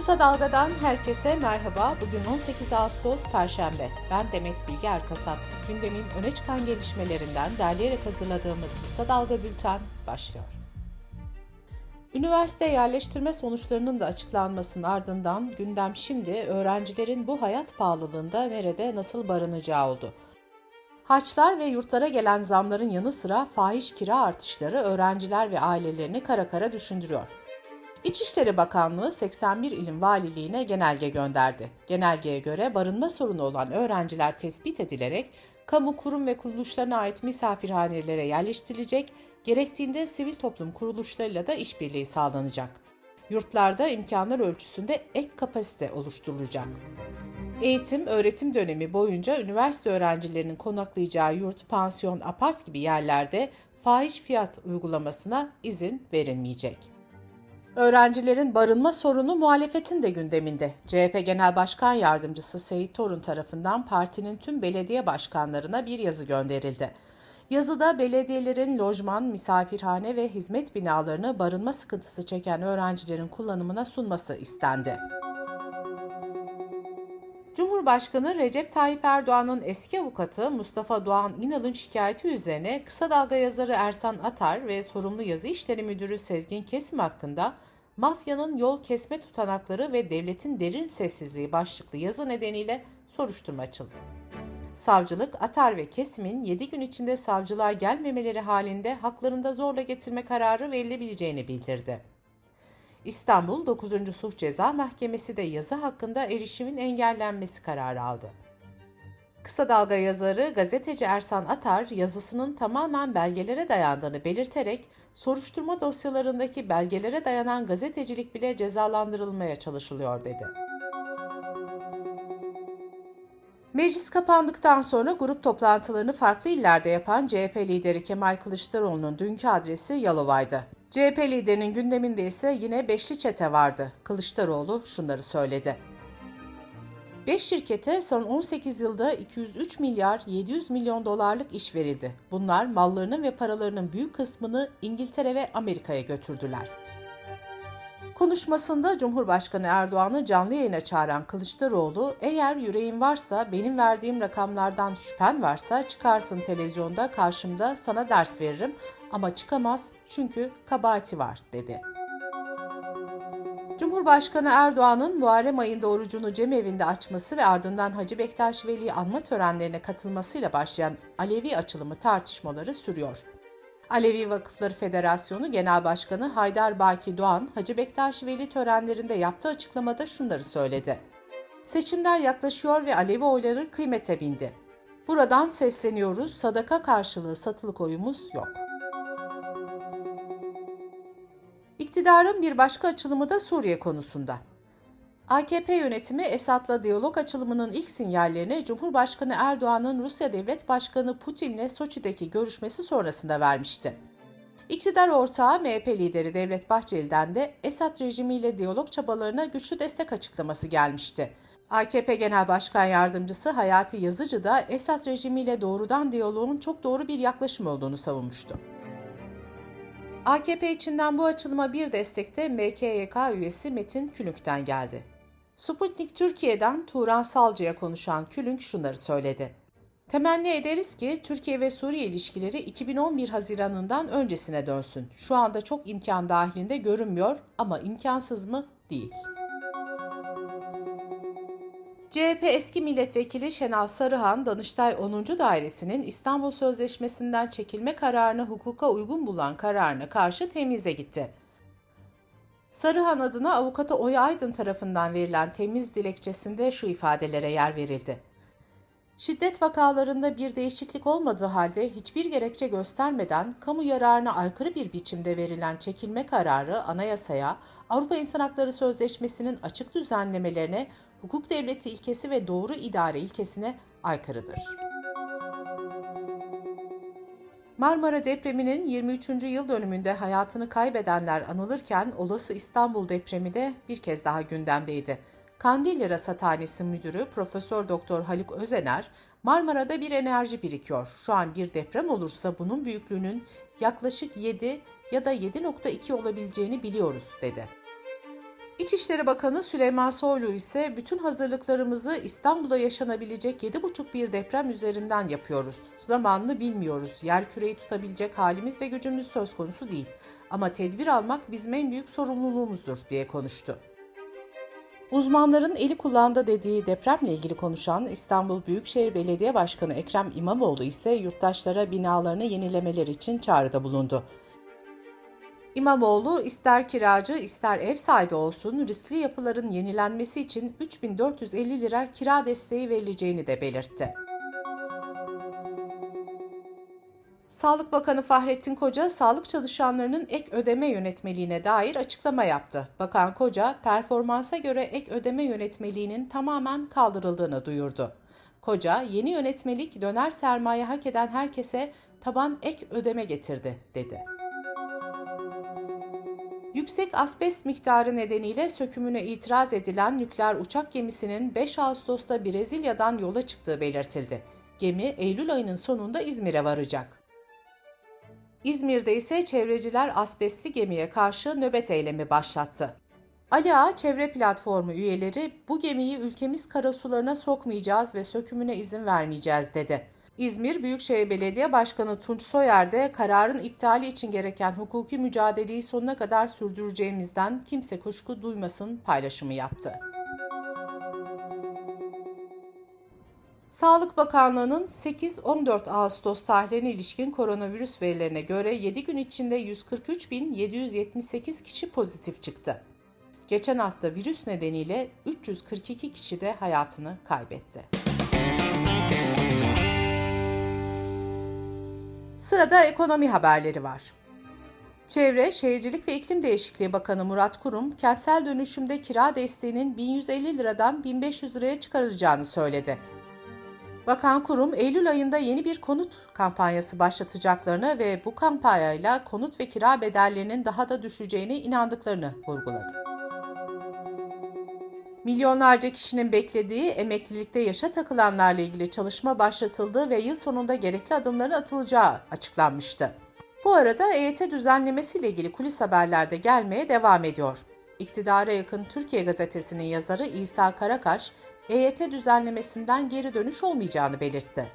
Kısa Dalga'dan herkese merhaba. Bugün 18 Ağustos Perşembe. Ben Demet Bilge Erkasap. Gündemin öne çıkan gelişmelerinden derleyerek hazırladığımız Kısa Dalga Bülten başlıyor. Üniversite yerleştirme sonuçlarının da açıklanmasının ardından gündem şimdi öğrencilerin bu hayat pahalılığında nerede nasıl barınacağı oldu. Harçlar ve yurtlara gelen zamların yanı sıra fahiş kira artışları öğrenciler ve ailelerini kara kara düşündürüyor. İçişleri Bakanlığı 81 ilin valiliğine genelge gönderdi. Genelgeye göre barınma sorunu olan öğrenciler tespit edilerek kamu kurum ve kuruluşlarına ait misafirhanelere yerleştirilecek, gerektiğinde sivil toplum kuruluşlarıyla da işbirliği sağlanacak. Yurtlarda imkanlar ölçüsünde ek kapasite oluşturulacak. Eğitim, öğretim dönemi boyunca üniversite öğrencilerinin konaklayacağı yurt, pansiyon, apart gibi yerlerde fahiş fiyat uygulamasına izin verilmeyecek. Öğrencilerin barınma sorunu muhalefetin de gündeminde. CHP Genel Başkan Yardımcısı Seyit Torun tarafından partinin tüm belediye başkanlarına bir yazı gönderildi. Yazıda belediyelerin lojman, misafirhane ve hizmet binalarını barınma sıkıntısı çeken öğrencilerin kullanımına sunması istendi. Cumhurbaşkanı Recep Tayyip Erdoğan'ın eski avukatı Mustafa Doğan İnal'ın şikayeti üzerine kısa dalga yazarı Ersan Atar ve sorumlu yazı işleri müdürü Sezgin Kesim hakkında mafyanın yol kesme tutanakları ve devletin derin sessizliği başlıklı yazı nedeniyle soruşturma açıldı. Savcılık, Atar ve Kesim'in 7 gün içinde savcılığa gelmemeleri halinde haklarında zorla getirme kararı verilebileceğini bildirdi. İstanbul 9. Suç Ceza Mahkemesi de yazı hakkında erişimin engellenmesi kararı aldı. Kısa Dalga yazarı gazeteci Ersan Atar yazısının tamamen belgelere dayandığını belirterek soruşturma dosyalarındaki belgelere dayanan gazetecilik bile cezalandırılmaya çalışılıyor dedi. Meclis kapandıktan sonra grup toplantılarını farklı illerde yapan CHP lideri Kemal Kılıçdaroğlu'nun dünkü adresi Yalova'ydı. CHP liderinin gündeminde ise yine beşli çete vardı. Kılıçdaroğlu şunları söyledi. 5 şirkete son 18 yılda 203 milyar 700 milyon dolarlık iş verildi. Bunlar mallarının ve paralarının büyük kısmını İngiltere ve Amerika'ya götürdüler. Konuşmasında Cumhurbaşkanı Erdoğan'ı canlı yayına çağıran Kılıçdaroğlu, eğer yüreğin varsa, benim verdiğim rakamlardan şüphen varsa çıkarsın televizyonda karşımda sana ders veririm ama çıkamaz çünkü kabahati var dedi. Cumhurbaşkanı Erdoğan'ın Muharrem ayında orucunu cemevinde açması ve ardından Hacı Bektaş Veli anma törenlerine katılmasıyla başlayan Alevi açılımı tartışmaları sürüyor. Alevi Vakıfları Federasyonu Genel Başkanı Haydar Baki Doğan, Hacı Bektaş Veli törenlerinde yaptığı açıklamada şunları söyledi. Seçimler yaklaşıyor ve Alevi oyları kıymete bindi. Buradan sesleniyoruz, sadaka karşılığı satılık oyumuz yok. İktidarın bir başka açılımı da Suriye konusunda. AKP yönetimi Esad'la diyalog açılımının ilk sinyallerini Cumhurbaşkanı Erdoğan'ın Rusya Devlet Başkanı Putin'le Soçi'deki görüşmesi sonrasında vermişti. İktidar ortağı MHP lideri Devlet Bahçeli'den de Esad rejimiyle diyalog çabalarına güçlü destek açıklaması gelmişti. AKP Genel Başkan Yardımcısı Hayati Yazıcı da Esad rejimiyle doğrudan diyaloğun çok doğru bir yaklaşım olduğunu savunmuştu. AKP içinden bu açılıma bir destek de MKYK üyesi Metin Külünk'ten geldi. Sputnik Türkiye'den Turan Salcı'ya konuşan Külünk şunları söyledi. Temenni ederiz ki Türkiye ve Suriye ilişkileri 2011 Haziran'ından öncesine dönsün. Şu anda çok imkan dahilinde görünmüyor ama imkansız mı? Değil. CHP eski milletvekili Şenal Sarıhan, Danıştay 10. Dairesi'nin İstanbul Sözleşmesi'nden çekilme kararını hukuka uygun bulan kararına karşı temize gitti. Sarıhan adına avukatı Oya Aydın tarafından verilen temiz dilekçesinde şu ifadelere yer verildi. Şiddet vakalarında bir değişiklik olmadığı halde hiçbir gerekçe göstermeden kamu yararına aykırı bir biçimde verilen çekilme kararı anayasaya, Avrupa İnsan Hakları Sözleşmesi'nin açık düzenlemelerine hukuk devleti ilkesi ve doğru idare ilkesine aykırıdır. Marmara depreminin 23. yıl dönümünde hayatını kaybedenler anılırken olası İstanbul depremi de bir kez daha gündemdeydi. Kandilli Rasathanesi Müdürü Profesör Doktor Haluk Özener, Marmara'da bir enerji birikiyor. Şu an bir deprem olursa bunun büyüklüğünün yaklaşık 7 ya da 7.2 olabileceğini biliyoruz dedi. İçişleri Bakanı Süleyman Soylu ise bütün hazırlıklarımızı İstanbul'da yaşanabilecek 7,5 bir deprem üzerinden yapıyoruz. Zamanını bilmiyoruz. Yer küreyi tutabilecek halimiz ve gücümüz söz konusu değil. Ama tedbir almak bizim en büyük sorumluluğumuzdur diye konuştu. Uzmanların eli kulağında dediği depremle ilgili konuşan İstanbul Büyükşehir Belediye Başkanı Ekrem İmamoğlu ise yurttaşlara binalarını yenilemeler için çağrıda bulundu. İmamoğlu ister kiracı ister ev sahibi olsun riskli yapıların yenilenmesi için 3450 lira kira desteği verileceğini de belirtti. Sağlık Bakanı Fahrettin Koca, sağlık çalışanlarının ek ödeme yönetmeliğine dair açıklama yaptı. Bakan Koca, performansa göre ek ödeme yönetmeliğinin tamamen kaldırıldığını duyurdu. Koca, yeni yönetmelik döner sermaye hak eden herkese taban ek ödeme getirdi, dedi. Yüksek asbest miktarı nedeniyle sökümüne itiraz edilen nükleer uçak gemisinin 5 Ağustos'ta Brezilya'dan yola çıktığı belirtildi. Gemi Eylül ayının sonunda İzmir'e varacak. İzmir'de ise çevreciler asbestli gemiye karşı nöbet eylemi başlattı. Ali Ağa Çevre Platformu üyeleri bu gemiyi ülkemiz karasularına sokmayacağız ve sökümüne izin vermeyeceğiz dedi. İzmir Büyükşehir Belediye Başkanı Tunç Soyer de kararın iptali için gereken hukuki mücadeleyi sonuna kadar sürdüreceğimizden kimse kuşku duymasın paylaşımı yaptı. Sağlık Bakanlığı'nın 8-14 Ağustos tarihlerine ilişkin koronavirüs verilerine göre 7 gün içinde 143.778 kişi pozitif çıktı. Geçen hafta virüs nedeniyle 342 kişi de hayatını kaybetti. Sırada ekonomi haberleri var. Çevre, Şehircilik ve İklim Değişikliği Bakanı Murat Kurum, kentsel dönüşümde kira desteğinin 1150 liradan 1500 liraya çıkarılacağını söyledi. Bakan Kurum, Eylül ayında yeni bir konut kampanyası başlatacaklarını ve bu kampanyayla konut ve kira bedellerinin daha da düşeceğine inandıklarını vurguladı. Milyonlarca kişinin beklediği emeklilikte yaşa takılanlarla ilgili çalışma başlatıldığı ve yıl sonunda gerekli adımların atılacağı açıklanmıştı. Bu arada EYT düzenlemesiyle ilgili kulis haberler de gelmeye devam ediyor. İktidara yakın Türkiye Gazetesi'nin yazarı İsa Karakaş, EYT düzenlemesinden geri dönüş olmayacağını belirtti.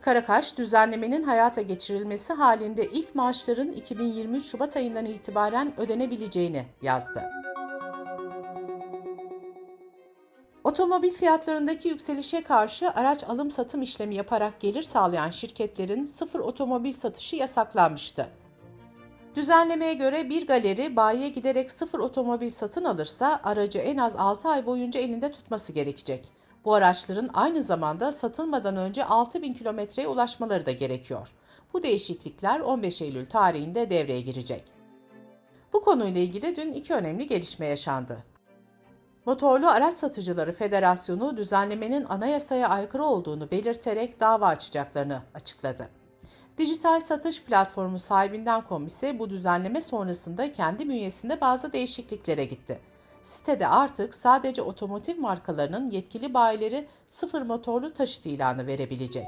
Karakaş, düzenlemenin hayata geçirilmesi halinde ilk maaşların 2023 Şubat ayından itibaren ödenebileceğini yazdı. Otomobil fiyatlarındaki yükselişe karşı araç alım satım işlemi yaparak gelir sağlayan şirketlerin sıfır otomobil satışı yasaklanmıştı. Düzenlemeye göre bir galeri bayiye giderek sıfır otomobil satın alırsa aracı en az 6 ay boyunca elinde tutması gerekecek. Bu araçların aynı zamanda satılmadan önce 6000 kilometreye ulaşmaları da gerekiyor. Bu değişiklikler 15 Eylül tarihinde devreye girecek. Bu konuyla ilgili dün iki önemli gelişme yaşandı. Motorlu Araç Satıcıları Federasyonu düzenlemenin anayasaya aykırı olduğunu belirterek dava açacaklarını açıkladı. Dijital satış platformu sahibinden komise bu düzenleme sonrasında kendi bünyesinde bazı değişikliklere gitti. Sitede artık sadece otomotiv markalarının yetkili bayileri sıfır motorlu taşıt ilanı verebilecek.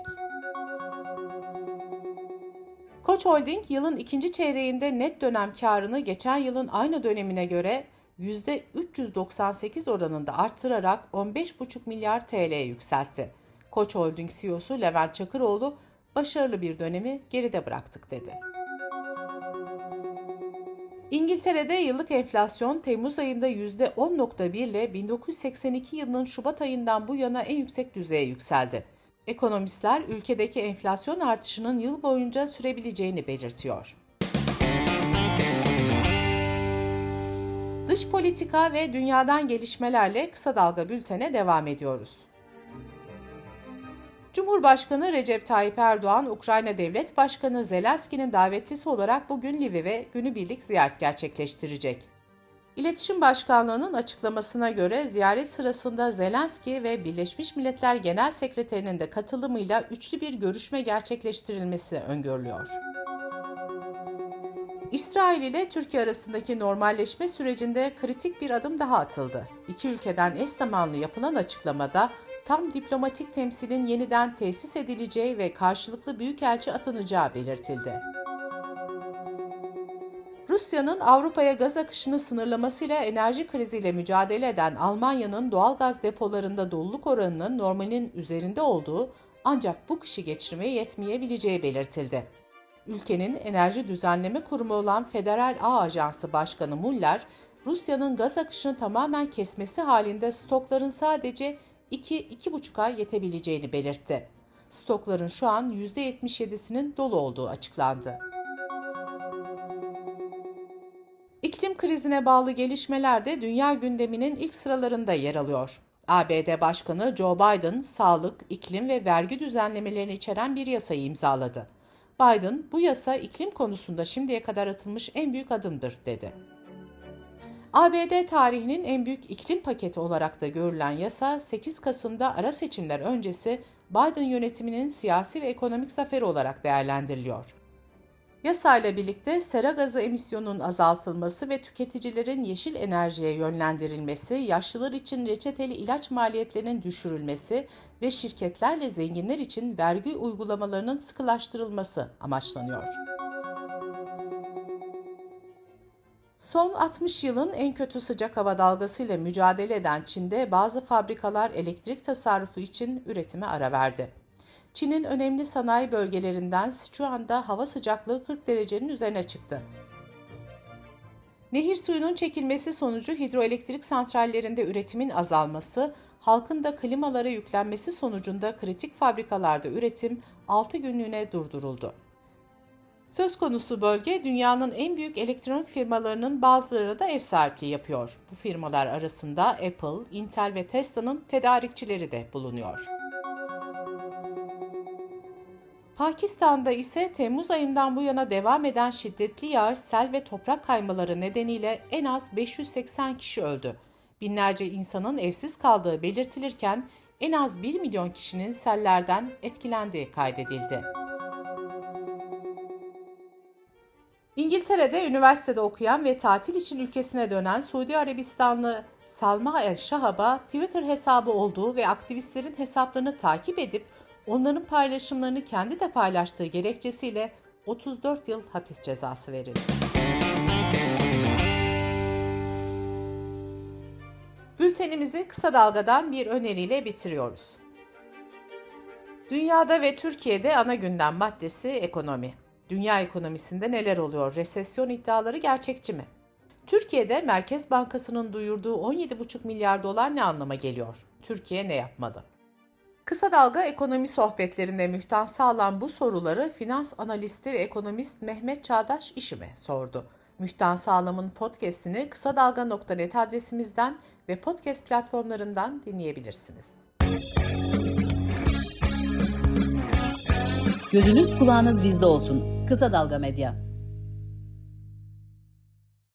Koç Holding yılın ikinci çeyreğinde net dönem karını geçen yılın aynı dönemine göre %398 oranında arttırarak 15,5 milyar TL'ye yükseltti. Koç Holding CEO'su Levent Çakıroğlu başarılı bir dönemi geride bıraktık dedi. İngiltere'de yıllık enflasyon Temmuz ayında %10.1 ile 1982 yılının Şubat ayından bu yana en yüksek düzeye yükseldi. Ekonomistler ülkedeki enflasyon artışının yıl boyunca sürebileceğini belirtiyor. Dış politika ve dünyadan gelişmelerle kısa dalga bültene devam ediyoruz. Cumhurbaşkanı Recep Tayyip Erdoğan, Ukrayna Devlet Başkanı Zelenski'nin davetlisi olarak bugün Lviv'e günübirlik ziyaret gerçekleştirecek. İletişim Başkanlığı'nın açıklamasına göre ziyaret sırasında Zelenski ve Birleşmiş Milletler Genel Sekreterinin de katılımıyla üçlü bir görüşme gerçekleştirilmesi öngörülüyor. İsrail ile Türkiye arasındaki normalleşme sürecinde kritik bir adım daha atıldı. İki ülkeden eş zamanlı yapılan açıklamada tam diplomatik temsilin yeniden tesis edileceği ve karşılıklı büyükelçi atanacağı belirtildi. Rusya'nın Avrupa'ya gaz akışını sınırlamasıyla enerji kriziyle mücadele eden Almanya'nın doğal gaz depolarında doluluk oranının normalin üzerinde olduğu ancak bu kışı geçirmeye yetmeyebileceği belirtildi. Ülkenin enerji düzenleme kurumu olan Federal Ağ Ajansı Başkanı Muller, Rusya'nın gaz akışını tamamen kesmesi halinde stokların sadece 2-2,5 ay yetebileceğini belirtti. Stokların şu an %77'sinin dolu olduğu açıklandı. İklim krizine bağlı gelişmeler de dünya gündeminin ilk sıralarında yer alıyor. ABD Başkanı Joe Biden, sağlık, iklim ve vergi düzenlemelerini içeren bir yasayı imzaladı. Biden, bu yasa iklim konusunda şimdiye kadar atılmış en büyük adımdır, dedi. ABD tarihinin en büyük iklim paketi olarak da görülen yasa 8 Kasım'da ara seçimler öncesi Biden yönetiminin siyasi ve ekonomik zaferi olarak değerlendiriliyor. Yasayla birlikte sera gazı emisyonunun azaltılması ve tüketicilerin yeşil enerjiye yönlendirilmesi, yaşlılar için reçeteli ilaç maliyetlerinin düşürülmesi ve şirketlerle zenginler için vergi uygulamalarının sıkılaştırılması amaçlanıyor. Son 60 yılın en kötü sıcak hava dalgasıyla mücadele eden Çin'de bazı fabrikalar elektrik tasarrufu için üretime ara verdi. Çin'in önemli sanayi bölgelerinden Sichuan'da hava sıcaklığı 40 derecenin üzerine çıktı. Nehir suyunun çekilmesi sonucu hidroelektrik santrallerinde üretimin azalması, halkın da klimalara yüklenmesi sonucunda kritik fabrikalarda üretim 6 günlüğüne durduruldu. Söz konusu bölge dünyanın en büyük elektronik firmalarının bazıları da ev sahipliği yapıyor. Bu firmalar arasında Apple, Intel ve Tesla'nın tedarikçileri de bulunuyor. Pakistan'da ise Temmuz ayından bu yana devam eden şiddetli yağış, sel ve toprak kaymaları nedeniyle en az 580 kişi öldü. Binlerce insanın evsiz kaldığı belirtilirken en az 1 milyon kişinin sellerden etkilendiği kaydedildi. İngiltere'de üniversitede okuyan ve tatil için ülkesine dönen Suudi Arabistanlı Salma El Shahab'a Twitter hesabı olduğu ve aktivistlerin hesaplarını takip edip onların paylaşımlarını kendi de paylaştığı gerekçesiyle 34 yıl hapis cezası verildi. Bültenimizi kısa dalgadan bir öneriyle bitiriyoruz. Dünyada ve Türkiye'de ana gündem maddesi ekonomi. Dünya ekonomisinde neler oluyor? Resesyon iddiaları gerçekçi mi? Türkiye'de Merkez Bankası'nın duyurduğu 17,5 milyar dolar ne anlama geliyor? Türkiye ne yapmalı? Kısa Dalga Ekonomi Sohbetlerinde Mühtan Sağlam bu soruları finans analisti ve ekonomist Mehmet Çağdaş İşime sordu. Mühtan Sağlam'ın podcastini kısa dalga.net adresimizden ve podcast platformlarından dinleyebilirsiniz. Gözünüz kulağınız bizde olsun. Kısa Dalga Medya.